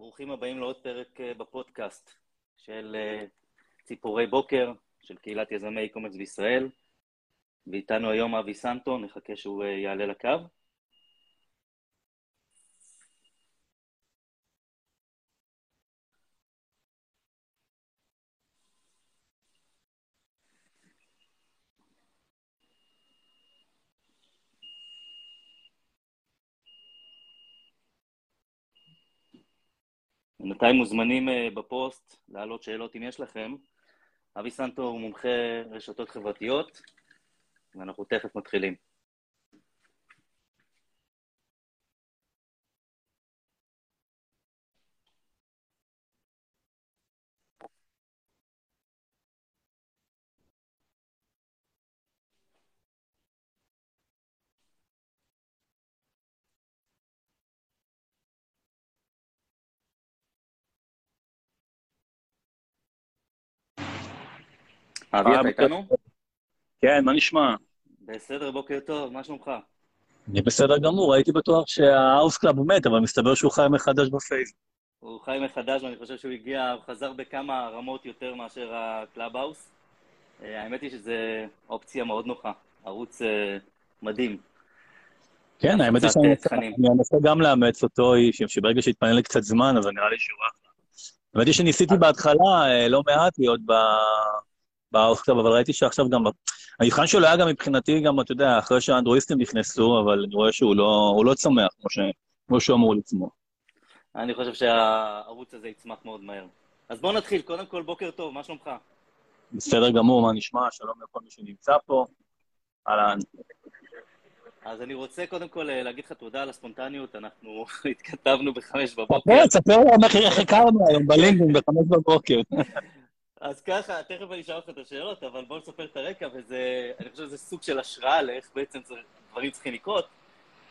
ברוכים הבאים לעוד פרק אה, בפודקאסט של אה, ציפורי בוקר, של קהילת יזמי e-commerce בישראל. ואיתנו היום אבי סנטו, נחכה שהוא אה, יעלה לקו. בינתיים מוזמנים אה, בפוסט להעלות שאלות אם יש לכם. אבי סנטו הוא מומחה רשתות חברתיות, ואנחנו תכף מתחילים. אבי, אתה איתנו? כן, מה נשמע? בסדר, בוקר טוב, מה שלומך? אני בסדר גמור, הייתי בטוח שה Clubhouse הוא מת, אבל מסתבר שהוא חי מחדש בפייסבוק. הוא חי מחדש, ואני חושב שהוא הגיע, הוא חזר בכמה רמות יותר מאשר ה Clubhouse. אה, האמת היא שזו אופציה מאוד נוחה, ערוץ אה, מדהים. כן, האמת היא שאני אנסה גם לאמץ אותו, שברגע שיתפנה לי קצת זמן, אז נראה לי שהוא אחלה. האמת היא שניסיתי בהתחלה אה, לא מעט להיות ב Clubhouse, אבל ראיתי שעכשיו גם... המבחן שלו היה גם מבחינתי, גם, אתה יודע, אחרי שהאנדרואיסטים נכנסו, אבל אני רואה שהוא לא, לא צומח כמו, ש, כמו שהוא אמור לצמוח. אני חושב שהערוץ הזה יצמח מאוד מהר. אז בואו נתחיל. קודם כל, בוקר טוב, מה שלומך? בסדר גמור, מה נשמע? שלום לכל מי שנמצא פה. אהלן. אז אני רוצה קודם כל אה, להגיד לך תודה על הספונטניות, אנחנו התכתבנו בחמש בבוקר. ספר, ספר לנו איך הכרנו היום בלינקדאין בחמש בבוקר. אז ככה, תכף אני אשאל אותך את השאלות, אבל בואו נספר את הרקע, וזה, אני חושב שזה סוג של השראה לאיך בעצם דברים צריכים לקרות.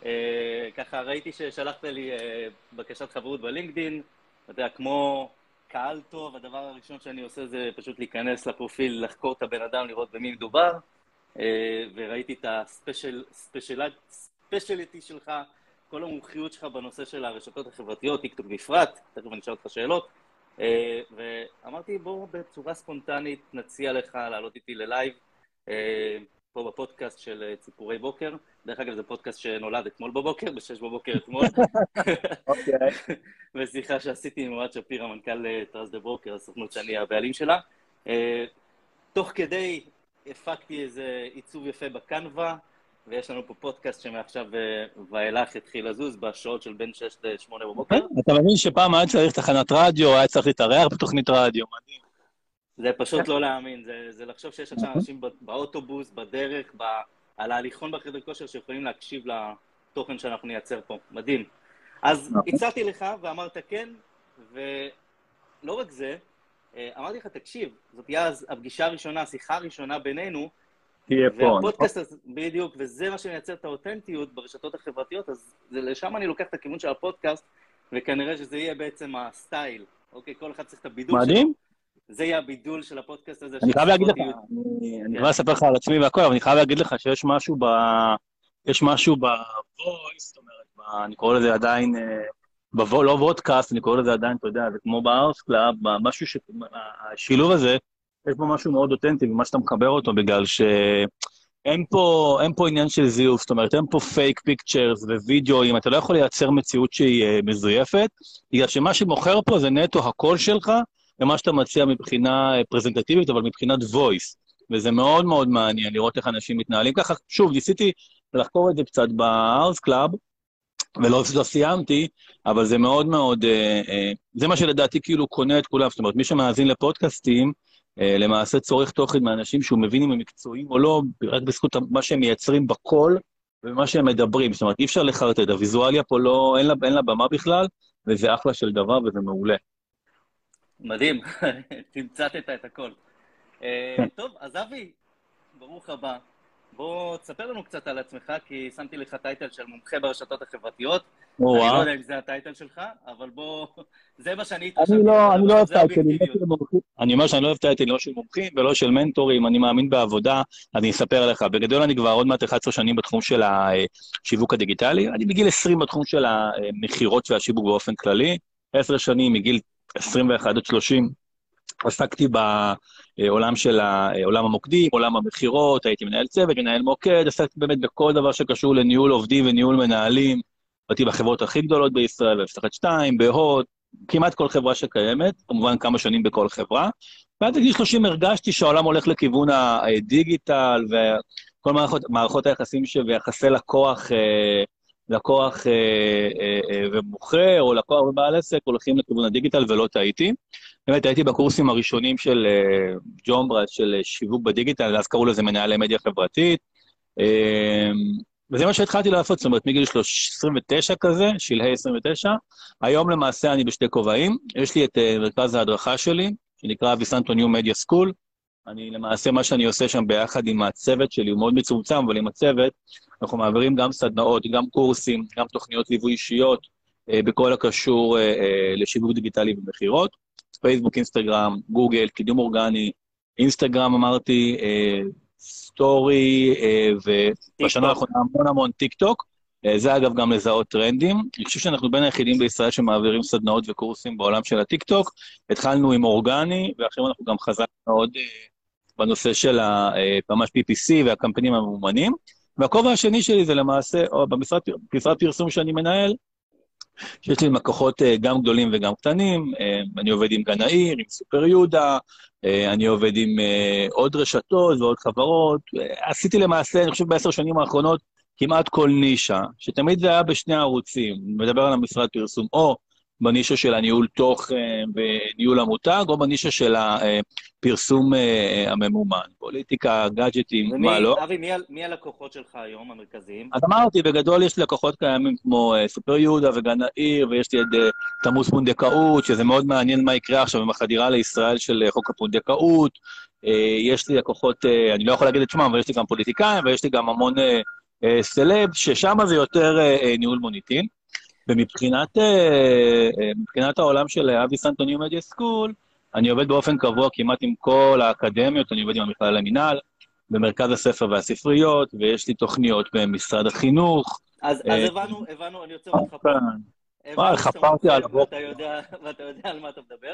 אה, ככה ראיתי ששלחת לי אה, בקשת חברות בלינקדין, אתה יודע, כמו קהל טוב, הדבר הראשון שאני עושה זה פשוט להיכנס לפרופיל, לחקור את הבן אדם, לראות במי מדובר, אה, וראיתי את ה speciality שלך, כל המומחיות שלך בנושא של הרשתות החברתיות, טיקטוק בפרט, תכף אני אשאל אותך שאלות. אה, ואמרתי, בואו בצורה ספונטנית נציע לך לעלות איתי ל live אה, פה בפודקאסט של אה, ציפורי בוקר. דרך אגב, זה פודקאסט שנולד אתמול בבוקר, בשש בבוקר אתמול. אוקיי. ושיחה שעשיתי עם אוהד שפירא, מנכ"ל טרס דה ברוקר, הסוכנות שאני הבעלים שלה. תוך כדי הפקתי איזה עיצוב יפה בקנווה, ויש לנו פה פודקאסט שמעכשיו אה, ואילך התחיל לזוז בשעות של בין 6 ל-8 בבוקר. אתה מבין שפעם היה צריך תחנת רדיו, היה צריך להתארח בתוכנית רדיו, מדהים. זה פשוט לא להאמין, זה, זה לחשוב שיש עכשיו אנשים באוטובוס, בדרך, ב, על ההליכון בחדר כושר שיכולים להקשיב לתוכן שאנחנו נייצר פה, מדהים. אז נכון. הצעתי לך ואמרת כן, ולא רק זה, אה, אמרתי לך, תקשיב, זאת תהיה אז הפגישה הראשונה, השיחה הראשונה בינינו, תהיה פה. והפודקאסט הזה, בדיוק, וזה מה שמייצר את האותנטיות ברשתות החברתיות, אז לשם אני לוקח את הכיוון של הפודקאסט, וכנראה שזה יהיה בעצם ה style, אוקיי? כל אחד צריך את הבידול שלו. מדהים. זה יהיה הבידול של הפודקאסט הזה. אני חייב להגיד לך, אני יכול לספר לך על עצמי והכל, אבל אני חייב להגיד לך שיש משהו ב... יש משהו ב voice, זאת אומרת, אני קורא לזה עדיין, אה, לא וודקאסט, אני קורא לזה עדיין, אתה יודע, זה כמו ב Clubhouse, משהו ש... השילוב הזה, יש פה משהו מאוד אותנטי במה שאתה מחבר אותו, בגלל שאין פה, אין פה עניין של זיוף, זאת אומרת, אין פה fake pictures ווידאוים, אתה לא יכול לייצר מציאות שהיא uh, מזויפת, בגלל שמה שמוכר פה זה נטו הקול שלך, ומה שאתה מציע מבחינה אה, פרזנטטיבית, אבל מבחינת voice. וזה מאוד מאוד מעניין לראות איך אנשים מתנהלים ככה. שוב, ניסיתי לחקור את זה קצת ב Clubhouse, ולא לא סיימתי, אבל זה מאוד מאוד, אה, אה, זה מה שלדעתי כאילו קונה את כולם. זאת אומרת, מי שמאזין לפודקאסטים, אה, למעשה צורך תוכן מאנשים שהוא מבין אם הם מקצועיים או לא, רק בזכות מה שהם מייצרים בקול ומה שהם מדברים. זאת אומרת, אי אפשר לחרטט, הוויזואליה פה לא, אין לה, אין לה במה בכלל, וזה אחלה של דבר וזה מעולה. מדהים, תמצתת את הכל. אה, כן. טוב, אז אבי, ברוך הבא. בוא תספר לנו קצת על עצמך, כי שמתי לך טייטל של מומחה ברשתות החברתיות. אני לא יודע אם זה הטייטל שלך, אבל בוא... זה מה שאני התרשמתי. אני לא, אני לא אוהב טייטלים, לא של מומחים. אני אומר שאני לא אוהב טייטלים, לא של מומחים ולא של מנטורים, אני מאמין בעבודה, אני אספר לך. בגדול אני כבר עוד מעט 11 שנים בתחום של השיווק הדיגיטלי, אני בגיל 20 בתחום של המכירות והשיווק באופן כללי. עשר שנים, מגיל 21 עד 30, עסקתי בעולם של עולם המוקדים, עולם המכירות, הייתי מנהל צוות, מנהל מוקד, עסקתי באמת בכל דבר שקשור לניהול עובדים וניהול מנהלים. הייתי בחברות הכי גדולות בישראל, ב 2 בהוט, כמעט כל חברה שקיימת, כמובן כמה שנים בכל חברה. ואז בגיל 30 הרגשתי שהעולם הולך לכיוון הדיגיטל וכל מערכות, מערכות היחסים ויחסי לקוח, אה, לקוח אה, אה, ומוכר, או לקוח ובעל עסק, הולכים לכיוון הדיגיטל ולא טעיתי. באמת הייתי בקורסים הראשונים של ג'ומברה, של שיווק בדיגיטל, אז קראו לזה מנהלי מדיה חברתית. וזה מה שהתחלתי לעשות, זאת אומרת, מגיל 29 כזה, שלהי 29. היום למעשה אני בשתי כובעים. יש לי את מרכז ההדרכה שלי, שנקרא אביסנטו ניו מדיה סקול. אני למעשה, מה שאני עושה שם ביחד עם הצוות שלי, הוא מאוד מצומצם, אבל עם הצוות, אנחנו מעבירים גם סדנאות, גם קורסים, גם תוכניות ליווי אישיות, uh, בכל הקשור uh, uh, לשיווק דיגיטלי ומכירות. פייסבוק, אינסטגרם, גוגל, קידום אורגני, אינסטגרם אמרתי, uh, story, אה, ובשנה האחרונה המון המון טיק טוק. אה, זה אגב גם לזהות טרנדים. אני חושב שאנחנו בין היחידים בישראל שמעבירים סדנאות וקורסים בעולם של הטיק טוק. התחלנו עם אורגני, ועכשיו אנחנו גם חזקנו מאוד אה, בנושא של ממש PPC והקמפיינים הממומנים. והכובע השני שלי זה למעשה, הוא במשרד פרסום שאני מנהל, שיש לי לקוחות גם גדולים וגם קטנים, אני עובד עם גן העיר, עם סופר יהודה, אה, אני עובד עם אה, עוד רשתות ועוד חברות. אה, עשיתי למעשה, אני חושב בעשר שנים האחרונות, כמעט כל נישה, שתמיד זה היה בשני ערוצים, מדבר על המשרד פרסום, או בנישה של הניהול תוכן וניהול המותג, או בנישה של הפרסום הממומן, פוליטיקה, גאדג'טים, מה לא. אבי, מי, מי הלקוחות שלך היום, המרכזיים? אז אמרתי, בגדול יש לקוחות קיימים כמו סופר יהודה וגן העיר, ויש לי את תמוס פונדקאות, שזה מאוד מעניין מה יקרה עכשיו עם החדירה לישראל של חוק הפונדקאות. יש לי לקוחות, אני לא יכול להגיד את שמם, אבל יש לי גם פוליטיקאים, ויש לי גם המון סלב, ששם זה יותר ניהול מוניטין. ומבחינת uh, העולם של אבי סנטוני מדיה סקול, אני עובד באופן קבוע כמעט עם כל האקדמיות, אני עובד עם המכלל למינהל, במרכז הספר והספריות, ויש לי תוכניות במשרד החינוך. אז, אז הבנו, הבנו, אני עוצר אותך פה. וואי, חפרתי על הבוקר. ואתה יודע על מה אתה מדבר.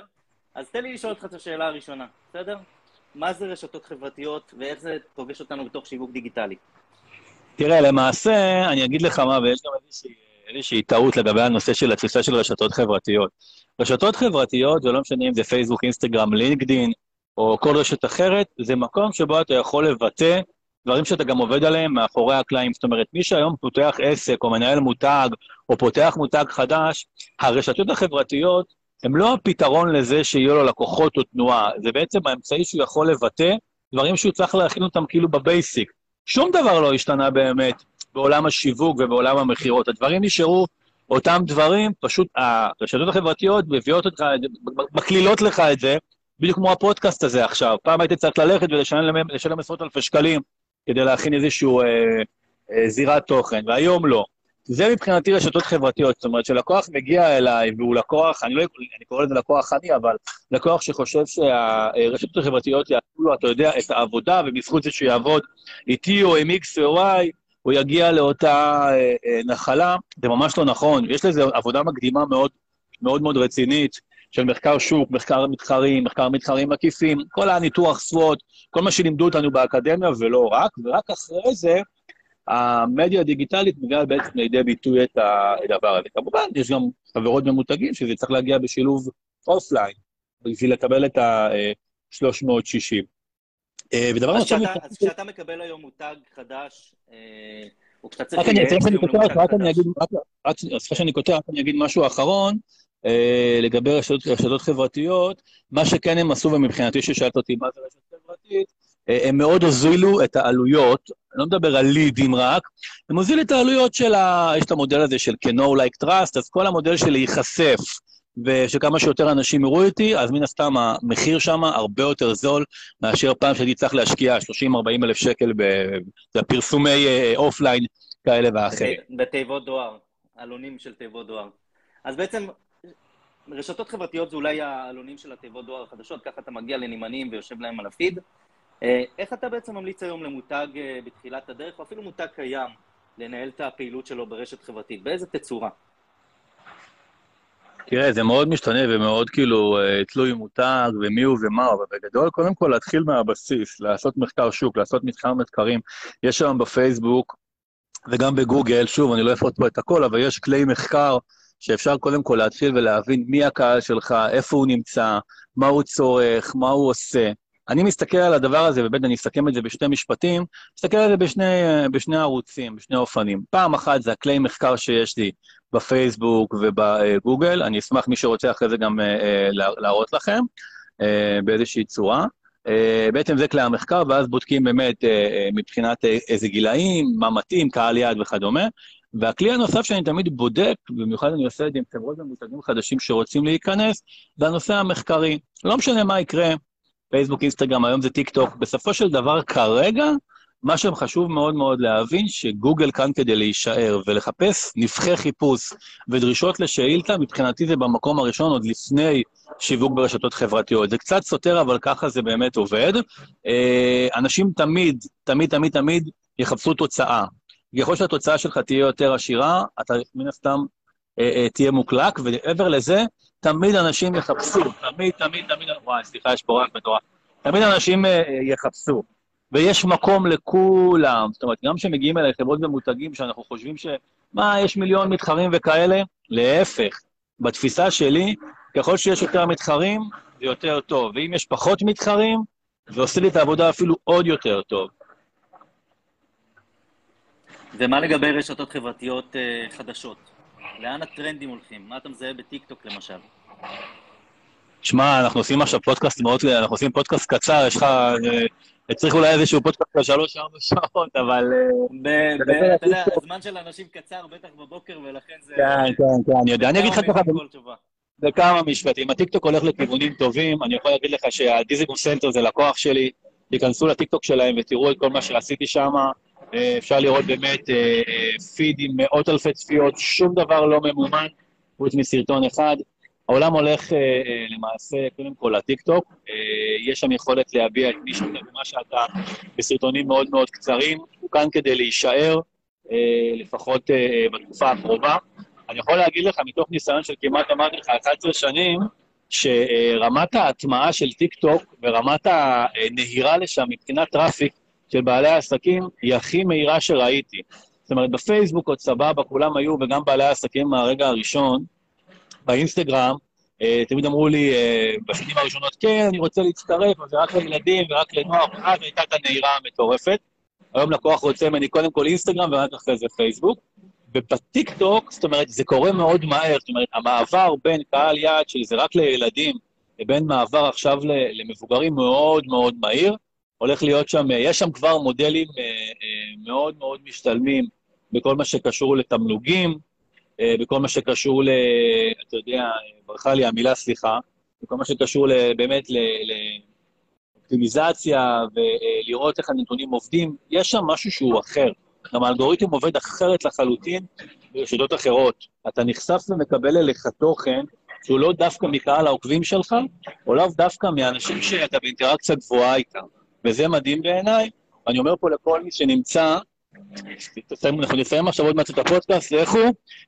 אז תן לי לשאול אותך את השאלה הראשונה, בסדר? מה זה רשתות חברתיות ואיך זה פוגש אותנו בתוך שיווק דיגיטלי? תראה, למעשה, אני אגיד לך מה, ויש גם איזושהי איזושהי טעות לגבי הנושא של התפיסה של רשתות חברתיות. רשתות חברתיות, ולא משנה אם זה פייסבוק, אינסטגרם, לינקדין, או כל רשת אחרת, זה מקום שבו אתה יכול לבטא דברים שאתה גם עובד עליהם מאחורי הקלעים. זאת אומרת, מי שהיום פותח עסק, או מנהל מותג, או פותח מותג חדש, הרשתות החברתיות הן לא הפתרון לזה שיהיו לו לקוחות או תנועה, זה בעצם האמצעי שהוא יכול לבטא דברים שהוא צריך להכין אותם כאילו בבייסיק. שום דבר לא השתנה באמת. בעולם השיווק ובעולם המכירות. הדברים נשארו אותם דברים, פשוט הרשתות החברתיות מביאות אותך, מקלילות לך את זה, בדיוק כמו הפודקאסט הזה עכשיו. פעם הייתי צריך ללכת ולשלם עשרות אלפי שקלים כדי להכין איזושהי אה, אה, זירת תוכן, והיום לא. זה מבחינתי רשתות חברתיות, זאת אומרת שלקוח מגיע אליי והוא לקוח, אני לא אני קורא לזה לקוח עני, אבל לקוח שחושב שהרשתות החברתיות יעשו לו, אתה יודע, את העבודה, ובזכות זה שהוא יעבוד איתי או עם X או Y, הוא יגיע לאותה אה, אה, נחלה, זה ממש לא נכון. יש לזה עבודה מקדימה מאוד מאוד, מאוד רצינית של מחקר שוק, מחקר מתחרים, מחקר מתחרים עקיפים, כל הניתוח SWOT, כל מה שלימדו אותנו באקדמיה ולא רק, ורק אחרי זה המדיה הדיגיטלית מביאה בעצם לידי ביטוי את הדבר הזה. כמובן, יש גם חברות ממותגים שזה צריך להגיע בשילוב offline, בשביל לקבל את ה-360. אה, ודבר נוסף... אז כשאתה מקבל היום מותג חדש, או כשאתה צריך... רק אני אגיד, סליחה שאני קוטע, רק אני אגיד משהו אחרון, אה, לגבי רשתות חברתיות, מה שכן הם עשו, ומבחינתי ששאלת אותי מה זה רשת חברתית, הם מאוד הוזילו את העלויות, אני לא מדבר על לידים רק, הם הוזילו את העלויות של ה... יש את המודל הזה של כ-No like trust, אז כל המודל של להיחשף ושכמה שיותר אנשים יראו אותי, אז מן הסתם המחיר שם הרבה יותר זול מאשר פעם שהייתי צריך להשקיע 30-40 אלף שקל בפרסומי offline אה, כאלה ואחרים. בתיבות דואר, עלונים של תיבות דואר. אז בעצם רשתות חברתיות זה אולי העלונים של התיבות דואר החדשות, ככה אתה מגיע לנמענים ויושב להם על הפיד. אה, איך אתה בעצם ממליץ היום למותג אה, בתחילת הדרך, או אפילו מותג קיים, לנהל את הפעילות שלו ברשת חברתית? באיזה תצורה? תראה, זה מאוד משתנה ומאוד כאילו אה, תלוי מותג ומי הוא ומה אבל בגדול, קודם כל להתחיל מהבסיס, לעשות מחקר שוק, לעשות מחקר מתחרים. יש היום בפייסבוק וגם בגוגל, שוב, אני לא אפרוט פה את הכל, אבל יש כלי מחקר שאפשר קודם כל להתחיל ולהבין מי הקהל שלך, איפה הוא נמצא, מה הוא צורך, מה הוא עושה. אני מסתכל על הדבר הזה, ובאמת אני אסכם את זה בשני משפטים, מסתכל על זה בשני, בשני ערוצים, בשני אופנים. פעם אחת זה הכלי מחקר שיש לי בפייסבוק ובגוגל, אני אשמח מי שרוצה אחרי זה גם אה, להראות לכם אה, באיזושהי צורה. אה, בעצם זה כלי המחקר, ואז בודקים באמת מבחינת איזה גילאים, מה מתאים, קהל יעד וכדומה. והכלי הנוסף שאני תמיד בודק, במיוחד אני עושה את זה עם חברות ומותגים חדשים שרוצים להיכנס, זה הנושא המחקרי. לא משנה מה יקרה, פייסבוק, אינסטגרם, היום זה טיק טוק. בסופו של דבר, כרגע, מה שחשוב מאוד מאוד להבין, שגוגל כאן כדי להישאר ולחפש נבחי חיפוש ודרישות לשאילתה, מבחינתי זה במקום הראשון, עוד לפני שיווק ברשתות חברתיות. זה קצת סותר, אבל ככה זה באמת עובד. אה, אנשים תמיד, תמיד, תמיד, תמיד יחפשו תוצאה. ככל שהתוצאה שלך תהיה יותר עשירה, אתה מן הסתם אה, אה, תהיה מוקלק, ומעבר לזה, תמיד אנשים יחפשו, תמיד, תמיד, תמיד, וואי, סליחה, יש פה רק מטורף. תמיד אנשים אה, יחפשו, ויש מקום לכולם. זאת אומרת, גם כשמגיעים אליי חברות ומותגים שאנחנו חושבים ש... מה, יש מיליון מתחרים וכאלה, להפך. בתפיסה שלי, ככל שיש יותר מתחרים, זה יותר טוב. ואם יש פחות מתחרים, זה עושה לי את העבודה אפילו עוד יותר טוב. ומה לגבי רשתות חברתיות uh, חדשות? לאן הטרנדים הולכים? מה אתה מזהה בטיקטוק למשל? שמע, אנחנו עושים עכשיו פודקאסט מאוד, אנחנו עושים פודקאסט קצר, יש לך... אה, צריך אולי איזשהו פודקאסט של שלוש-ארבע שעות, אבל... אה, אתה יודע, הזמן של אנשים קצר, בטח בבוקר, ולכן זה... כן, כן, כן, אני יודע. אני אגיד לך ככה, בכמה משפטים. הטיקטוק הולך לכיוונים טובים, אני יכול להגיד לך שהדיזנגוף סנטר זה לקוח שלי, תיכנסו לטיקטוק שלהם ותראו את כל מה שעשיתי שם. אה, אפשר לראות באמת פיד עם מאות אלפי צפיות, שום דבר לא ממומן, חוץ מסרטון אחד. העולם הולך אה, אה, למעשה, קודם כל, לטיקטוק. אה, יש שם יכולת להביע את מי שאתה ומה שאתה בסרטונים מאוד מאוד קצרים. הוא כאן כדי להישאר, אה, לפחות אה, בתקופה הקרובה. אני יכול להגיד לך, מתוך ניסיון של כמעט, אמרתי לך, 11 שנים, שרמת ההטמעה של טיקטוק ורמת הנהירה לשם מבחינת traffic של בעלי העסקים היא הכי מהירה שראיתי. זאת אומרת, בפייסבוק עוד סבבה, כולם היו, וגם בעלי העסקים מהרגע הראשון, באינסטגרם, אה, תמיד אמרו לי אה, בשנים הראשונות, כן, אני רוצה להצטרף, אבל זה רק לילדים ורק לנוער, ואז הייתה את הנהירה המטורפת. היום לקוח רוצה ממני קודם כל אינסטגרם ורק אחרי זה פייסבוק. ובטיקטוק, זאת אומרת, זה קורה מאוד מהר, זאת אומרת, המעבר בין קהל יעד שזה רק לילדים, לבין מעבר עכשיו למבוגרים מאוד מאוד מהיר, הולך להיות שם, יש שם כבר מודלים אה, מאוד מאוד משתלמים בכל מה שקשור לתמלוגים, אה, בכל מה שקשור ל... אתה יודע, ברחה לי המילה, סליחה, בכל מה שקשור באמת לאופטימיזציה ולראות איך הנתונים עובדים, יש שם משהו שהוא אחר. גם האלגוריתם עובד אחרת לחלוטין ברשתות אחרות. אתה נחשף ומקבל אליך תוכן שהוא לא דווקא מקהל העוקבים שלך, או לאו דווקא מאנשים שאתה באינטראקציה גבוהה איתם. וזה מדהים בעיניי. אני אומר פה לכל מי שנמצא, אנחנו נסיים עכשיו עוד מעט את הפודקאסט, לכו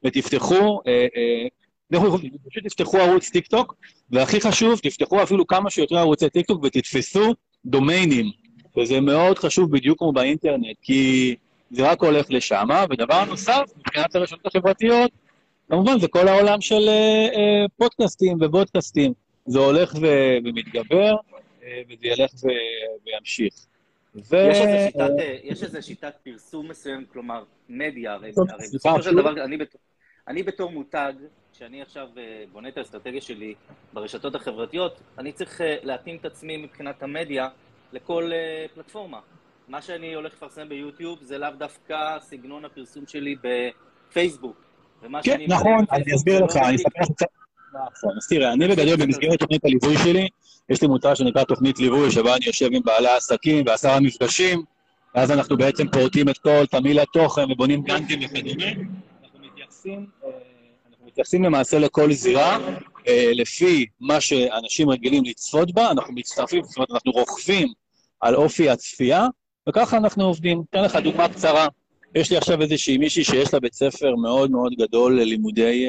ותפתחו, אה, אה, לכו, פשוט תפתחו ערוץ טיק טוק, והכי חשוב, תפתחו אפילו כמה שיותר ערוצי טיק טוק ותתפסו דומיינים, וזה מאוד חשוב בדיוק כמו באינטרנט, כי זה רק הולך לשם, ודבר נוסף, מבחינת הרשתות החברתיות, כמובן זה כל העולם של אה, פודקאסטים ו vodcasts, זה הולך ומתגבר, וזה ילך וימשיך. ו... יש איזה שיטת, אה, יש איזה שיטת פרסום מסוים, כלומר, מדיה, הרי, בסופו של דבר, אני, בת, אני בתור מותג, כשאני עכשיו אה, בונה את האסטרטגיה שלי ברשתות החברתיות, אני צריך אה, להתאים את עצמי מבחינת המדיה לכל פלטפורמה. מה שאני הולך לפרסם ביוטיוב זה לאו דווקא סגנון הפרסום שלי בפייסבוק. כן, נכון, אני אסביר לך, אני אספר לך קצת... נכון, אז תראה, אני בגדול במסגרת תוכנית הליווי שלי, יש לי מותג שנקרא תוכנית ליווי, שבה אני יושב עם בעלי העסקים בעשרה מפגשים, ואז אנחנו בעצם פורטים את כל תמהיל התוכן ובונים גאנטים וכדומה. אנחנו מתייחסים, אה, אנחנו מתייחסים למעשה לכל זירה, אה, לפי מה שאנשים רגילים לצפות בה, אנחנו מצטרפים, זאת אומרת, אנחנו רוכבים על אופי הצפייה, וככה אנחנו עובדים. אתן לך דוגמה קצרה. יש לי עכשיו איזושהי מישהי שיש לה בית ספר מאוד מאוד גדול ללימודי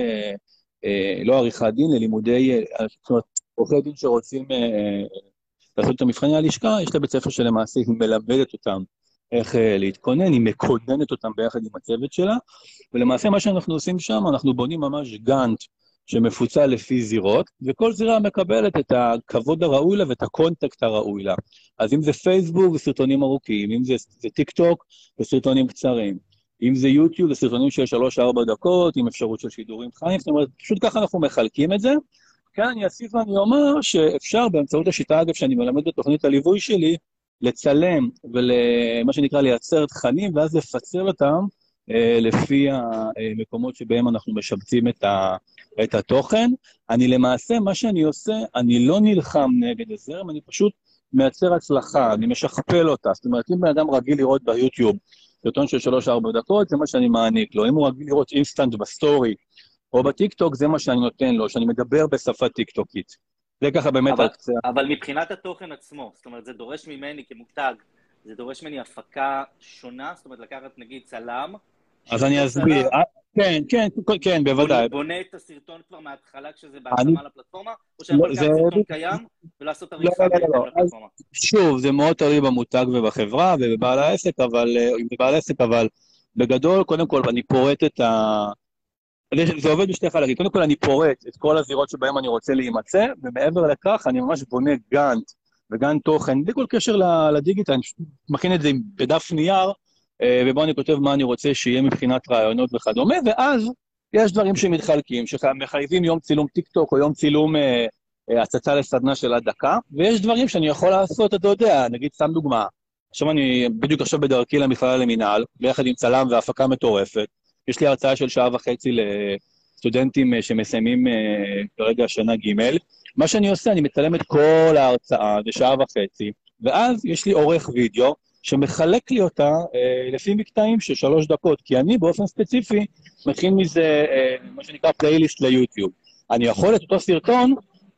לא עריכת דין, ללימודי, זאת אומרת, עורכי דין שרוצים לעשות את המבחני הלשכה, יש לה בית ספר שלמעשה היא מלמדת אותם איך להתכונן, היא מכוונת אותם ביחד עם הצוות שלה, ולמעשה מה שאנחנו עושים שם, אנחנו בונים ממש גאנט שמפוצל לפי זירות, וכל זירה מקבלת את הכבוד הראוי לה ואת ה content הראוי לה. אז אם זה פייסבוק וסרטונים ארוכים, אם זה, זה טיק טוק וסרטונים קצרים, אם זה יוטיוב וסרטונים של 3-4 דקות, עם אפשרות של שידורים חיים, זאת אומרת, פשוט ככה אנחנו מחלקים את זה. כן, אני אוסיף ואני אומר שאפשר באמצעות השיטה, אגב, שאני מלמד בתוכנית הליווי שלי, לצלם ומה שנקרא לייצר תכנים, ואז לפצל אותם אה, לפי המקומות שבהם אנחנו משבצים את, ה, את התוכן. אני למעשה, מה שאני עושה, אני לא נלחם נגד הזרם, אני פשוט מייצר הצלחה, אני משכפל אותה. זאת אומרת, אם בן אדם רגיל לראות ביוטיוב סרטון של 3-4 דקות, זה מה שאני מעניק לו. אם הוא רגיל לראות אינסטה בסטורי או בטיקטוק, זה מה שאני נותן לו, שאני מדבר בשפה טיקטוקית. זה ככה באמת אבל, הקצה. אבל מבחינת התוכן עצמו, זאת אומרת, זה דורש ממני כמותג, זה דורש ממני הפקה שונה, זאת אומרת, לקחת נגיד צלם, אז אני אסביר. אה, כן, כן, כן, בוודאי. בונה את הסרטון כבר מההתחלה כשזה בהתאמה לפלטפורמה, או שאני יכול לקחת סרטון קיים ולעשות עריכה לא, לא, לא, לפלטפורמה? שוב, זה מאוד תלוי במותג ובחברה ובבעל העסק, אבל, אה, בבעל העסק, אבל בגדול, קודם כל, אני פורט את ה... זה עובד בשתי חלקים. קודם כל, אני פורט את כל הזירות שבהן אני רוצה להימצא, ומעבר לכך, אני ממש בונה גאנט וגאנט תוכן, בלי כל קשר לדיגיטל, אני מכין את זה בדף נייר, אה, ובו אני כותב מה אני רוצה שיהיה מבחינת רעיונות וכדומה, ואז יש דברים שמתחלקים, שמחייבים יום צילום טיק טוק או יום צילום אה, אה, הצצה לסדנה של עד דקה, ויש דברים שאני יכול לעשות, אתה יודע, נגיד, סתם דוגמה, עכשיו אני בדיוק עכשיו בדרכי למכללה למינהל, ביחד עם צלם והפקה מטורפת, יש לי הרצאה של שעה וחצי לסטודנטים אה, שמסיימים אה, כרגע שנה ג', מה שאני עושה, אני מצלם את כל ההרצאה, זה שעה וחצי, ואז יש לי עורך וידאו, שמחלק לי אותה אה, לפי מקטעים של שלוש דקות, כי אני באופן ספציפי מכין מזה מה שנקרא פלייליסט ליוטיוב. אני יכול את אותו סרטון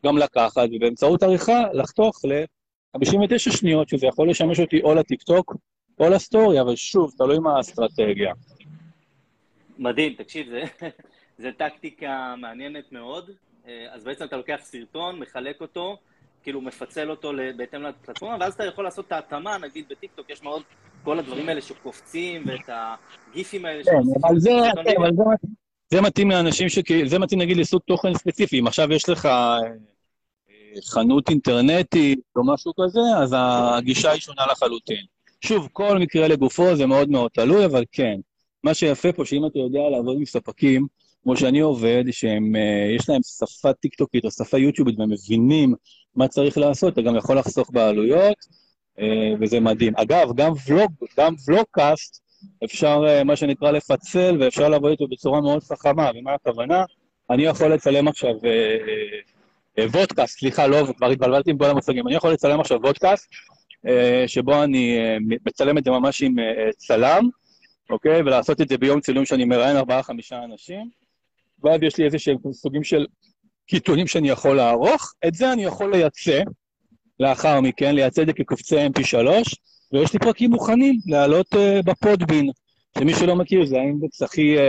גם לקחת, ובאמצעות עריכה לחתוך ל-59 שניות, שזה יכול לשמש אותי או לטיקטוק או לסטורי, אבל שוב, תלוי מה האסטרטגיה. מדהים, תקשיב, זה, זה טקטיקה מעניינת מאוד. אה, אז בעצם אתה לוקח סרטון, מחלק אותו, כאילו מפצל אותו בהתאם לפלטפורמה, ואז אתה יכול לעשות את ההתאמה, נגיד בטיקטוק יש מאוד כל הדברים האלה שקופצים, ואת הגיפים האלה כן, אבל זה, כן, אבל זה, זה מתאים לאנשים ש... זה מתאים נגיד לסוג תוכן ספציפי. אם עכשיו יש לך אה, חנות אינטרנטית או משהו כזה, אז הגישה היא שונה לחלוטין. שוב, כל מקרה לגופו זה מאוד מאוד תלוי, אבל כן. מה שיפה פה, שאם אתה יודע לעבוד עם ספקים, כמו שאני עובד, שהם, אה, להם שפה טיקטוקית או שפה יוטיובית והם מבינים מה צריך לעשות, אתה גם יכול לחסוך בעלויות, אה, וזה מדהים. אגב, גם ולוג, גם ולוגקאסט, אפשר אה, מה שנקרא לפצל, ואפשר לעבוד איתו בצורה מאוד חכמה, ומה הכוונה? אני יכול לצלם עכשיו וודקאסט, סליחה, לא, כבר התבלבלתי עם כל המושגים, אני יכול לצלם עכשיו וודקאסט, שבו אני מצלם את זה ממש עם צלם, אוקיי? ולעשות את זה ביום צילום שאני מראיין ארבעה-חמישה אנשים, ואז יש לי איזה שהם סוגים של קיטונים שאני יכול לערוך, את זה אני יכול לייצא לאחר מכן, לייצא את זה כקובצי mp3, ויש לי פרקים מוכנים להעלות uh, בפודבין, שמי שלא מכיר זה האינדקס הכי, uh,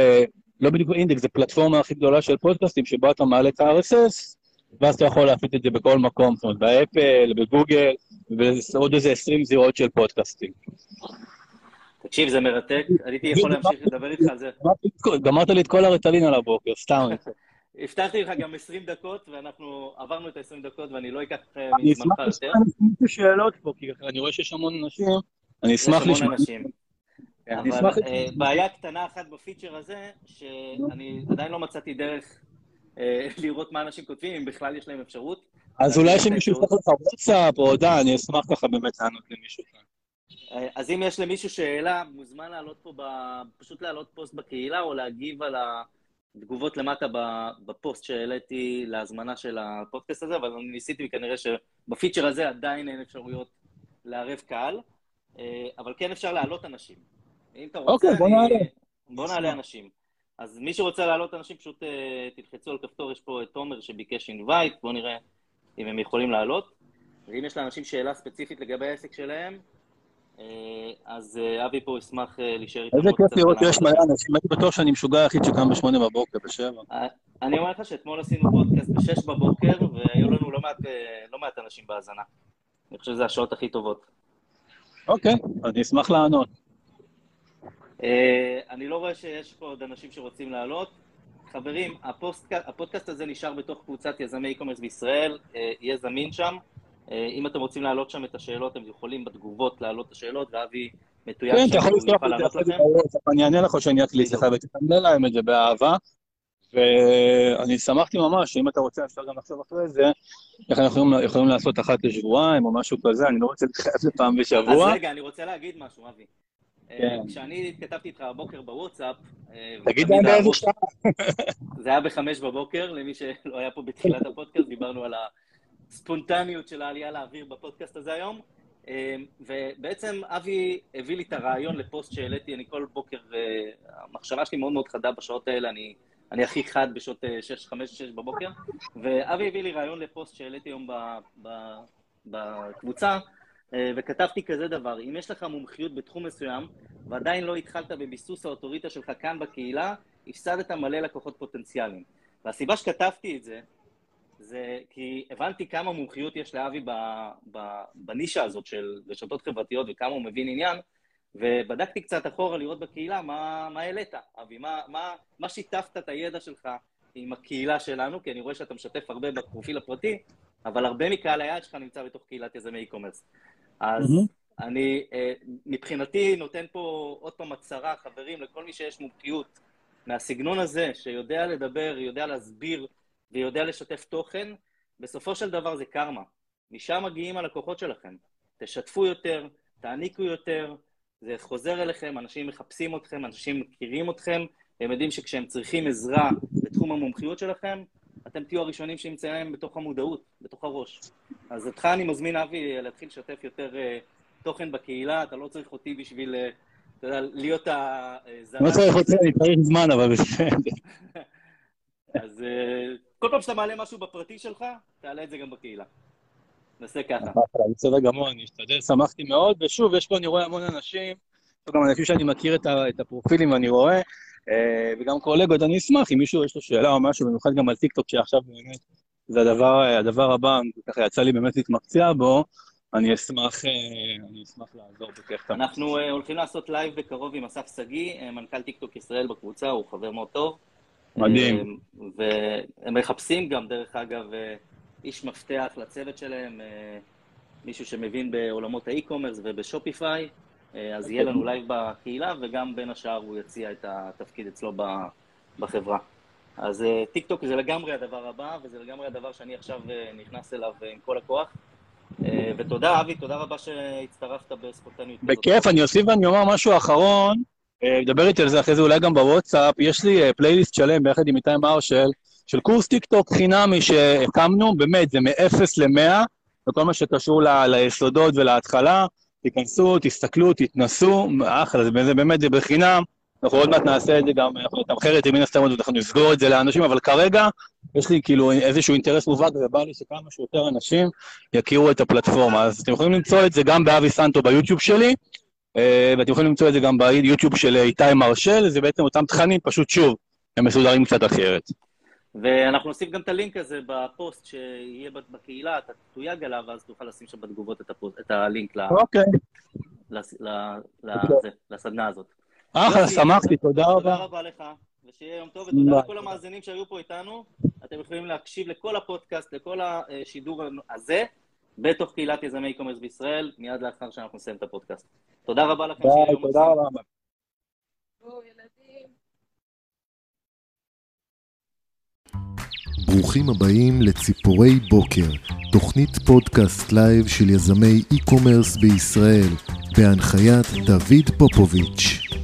לא בדיוק אינדקס, זה פלטפורמה הכי גדולה של פודקאסטים, שבה אתה מעלה את ה-RSS, ואז אתה יכול להפיץ את זה בכל מקום, זאת אומרת, באפל, בגוגל, ועוד איזה 20 זירות של פודקאסטים. תקשיב, זה מרתק, הייתי יכול להמשיך לדבר איתך על זה. גמרת לי את כל הרטלין על הבוקר, סתם. הבטחתי לך גם 20 דקות, ואנחנו עברנו את ה-20 דקות, ואני לא אקח אה, מזמנך יותר. אני אשמח לשאול שאלות פה, כי אני רואה שיש המון אנשים, אני אשמח לשמוע. יש המון אנשים. אבל אה, בעיה קטנה אחת בפיצ'ר הזה, שאני עדיין לא מצאתי דרך אה, לראות מה אנשים כותבים, אם בכלל יש להם אפשרות. אז אולי שמישהו יפתח לך וואטסאפ או הודעה, אני אשמח ככה באמת לענות למישהו כאן. אז אם יש למישהו שאלה, מוזמן לעלות פה, ב... פשוט לעלות פוסט בקהילה, או להגיב על התגובות למטה בפוסט שהעליתי להזמנה של הפודקאסט הזה, אבל אני ניסיתי, וכנראה שבפיצ'ר הזה עדיין אין אפשרויות לערב קהל, אה, אבל כן אפשר להעלות אנשים. אם אתה רוצה, אוקיי, בוא נעלה. בוא נעלה אנשים. אז מי שרוצה להעלות אנשים, פשוט אה, תלחצו על כפתור, יש פה את תומר שביקש אינווייט, בואו נראה אם הם יכולים לעלות. ואם יש לאנשים שאלה ספציפית לגבי העסק שלהם, אז אה, אבי פה ישמח אה, להישאר איתנו. איזה כיף לראות שיש מלא אנשים, הייתי בטוח שאני משוגע היחיד שקם בשמונה בבוקר, בשבע. אני אומר לך שאתמול עשינו פודקאסט ב-6 בבוקר, והיו לנו לא מעט, לא מעט אנשים בהאזנה. אני חושב שזה השעות הכי טובות. אוקיי, אני אשמח לענות. אני לא רואה שיש פה עוד אנשים שרוצים לעלות. חברים, הפודקאסט הזה נשאר בתוך קבוצת יזמי e-commerce בישראל, יהיה זמין שם. אם אתם רוצים להעלות שם את השאלות, אתם יכולים בתגובות להעלות את השאלות, ואבי מתויג כן, אתה יכול לפתוח את זה, אני אענה לך שאני אקליט לך ותתמנה להם את זה באהבה. ואני שמחתי ממש, אם אתה רוצה אפשר גם לחשוב אחרי זה, איך אנחנו יכולים לעשות אחת לשבועיים או משהו כזה, אני לא רוצה להתחייב לפעם בשבוע. אז רגע, אני רוצה להגיד משהו, אבי. כן. כשאני כתבתי איתך הבוקר בוואטסאפ... אה, תגיד להם באיזה שעה. זה היה בחמש בבוקר, למי שלא היה פה בתחילת הפודקאסט, דיברנו על הספונטניות של העלייה לאוויר בפודקאסט הזה היום. אה, ובעצם אבי הביא לי את הרעיון לפוסט שהעליתי, אני כל בוקר, אה, המחשבה שלי מאוד מאוד חדה בשעות האלה, אני, אני הכי חד בשעות 6, 5, 6 בבוקר, ואבי הביא לי רעיון לפוסט שהעליתי היום בקבוצה, אה, וכתבתי כזה דבר, אם יש לך מומחיות בתחום מסוים, ועדיין לא התחלת בביסוס האוטוריטה שלך כאן בקהילה, הפסדת מלא לקוחות פוטנציאליים. והסיבה שכתבתי את זה, זה כי הבנתי כמה מומחיות יש לאבי בנישה הזאת של רשתות חברתיות וכמה הוא מבין עניין, ובדקתי קצת אחורה לראות בקהילה מה, מה העלית, אבי, מה, מה, מה שיתפת את הידע שלך עם הקהילה שלנו, כי אני רואה שאתה משתף הרבה בפרופיל הפרטי, אבל הרבה מקהל היעד שלך נמצא בתוך קהילת יזמי e-commerce. אז mm-hmm. אני אה, מבחינתי נותן פה עוד פעם הצהרה, חברים, לכל מי שיש מומחיות מהסגנון הזה, שיודע לדבר, יודע להסביר ויודע לשתף תוכן, בסופו של דבר זה קרמה. משם מגיעים הלקוחות שלכם. תשתפו יותר, תעניקו יותר, זה חוזר אליכם, אנשים מחפשים אתכם, אנשים מכירים אתכם, הם יודעים שכשהם צריכים עזרה בתחום המומחיות שלכם, אתם תהיו הראשונים שנמצאים בתוך המודעות, בתוך הראש. אז אותך אני מזמין, אבי, להתחיל לשתף יותר uh, תוכן בקהילה, אתה לא צריך אותי בשביל, uh, אתה יודע, להיות הזרה. לא צריך אותי, אני צריך זמן, אבל בסדר. אז uh, כל פעם שאתה מעלה משהו בפרטי שלך, תעלה את זה גם בקהילה. נעשה ככה. בסדר גמור, אני אשתדל, שמחתי מאוד, ושוב, יש פה, אני רואה המון אנשים, גם אנשים שאני מכיר את הפרופילים ואני רואה, אה, וגם קולגות, אני אשמח אם מישהו יש לו שאלה או משהו, במיוחד גם על טיקטוק, שעכשיו באמת זה הדבר, הדבר הבא, ככה יצא לי באמת להתמקצע בו, אני אשמח, אה, אני אשמח לעזור בכיף. אנחנו אה, הולכים לעשות לייב בקרוב עם אסף שגיא, מנכ"ל טיקטוק ישראל בקבוצה, הוא חבר מאוד טוב. מדהים. והם מחפשים גם, דרך אגב, איש מפתח לצוות שלהם, מישהו שמבין בעולמות ה e-commerce וב Shopify. אה, אז יהיה לנו לייב בקהילה, וגם בין השאר הוא יציע את התפקיד אצלו בחברה. אז אה, טיק טוק זה לגמרי הדבר הבא, וזה לגמרי הדבר שאני עכשיו אה, נכנס אליו עם כל הכוח. ותודה, אבי, תודה רבה שהצטרפת בספורטניות. בכיף, אני אוסיף ואני אומר משהו אחרון, נדבר איתי על זה אחרי זה אולי גם בוואטסאפ, יש לי פלייליסט שלם ביחד עם איתי מרשל, של קורס טיק טוק חינמי שהקמנו, באמת, זה מ-0 ל-100, וכל מה שקשור ל- ליסודות ולהתחלה. תיכנסו, תסתכלו, תתנסו, אחלה, זה באמת, זה בחינם. אנחנו עוד מעט נעשה את זה גם, אנחנו נתמחר את זה מן הסתם, אנחנו נסגור את זה לאנשים, אבל כרגע יש לי כאילו איזשהו אינטרס מובהק, ובא לי שכמה שיותר אנשים יכירו את הפלטפורמה. אז אתם יכולים למצוא את זה גם באבי סנטו ביוטיוב שלי, אה, ואתם יכולים למצוא את זה גם ביוטיוב של איתי מרשל, זה בעצם אותם תכנים, פשוט שוב, הם מסודרים קצת אחרת. ואנחנו נוסיף גם את הלינק הזה בפוסט שיהיה בקהילה, אתה תויג עליו, ואז תוכל לשים שם בתגובות את, הפוסט, את הלינק אוקיי. לס, ל, ל, אוקיי. לסדנה הזאת. אחלה, שמחתי, תודה רבה. תודה רבה לך, ושיהיה יום טוב, ותודה לכל המאזינים שהיו פה איתנו. אתם יכולים להקשיב לכל הפודקאסט, לכל השידור הזה, בתוך קהילת יזמי e-commerce בישראל, מיד לאחר שאנחנו נסיים את הפודקאסט. תודה רבה לכם, יום תודה רבה. ברוכים הבאים לציפורי בוקר, תוכנית פודקאסט לייב של יזמי e-commerce בישראל, בהנחיית דוד פופוביץ'.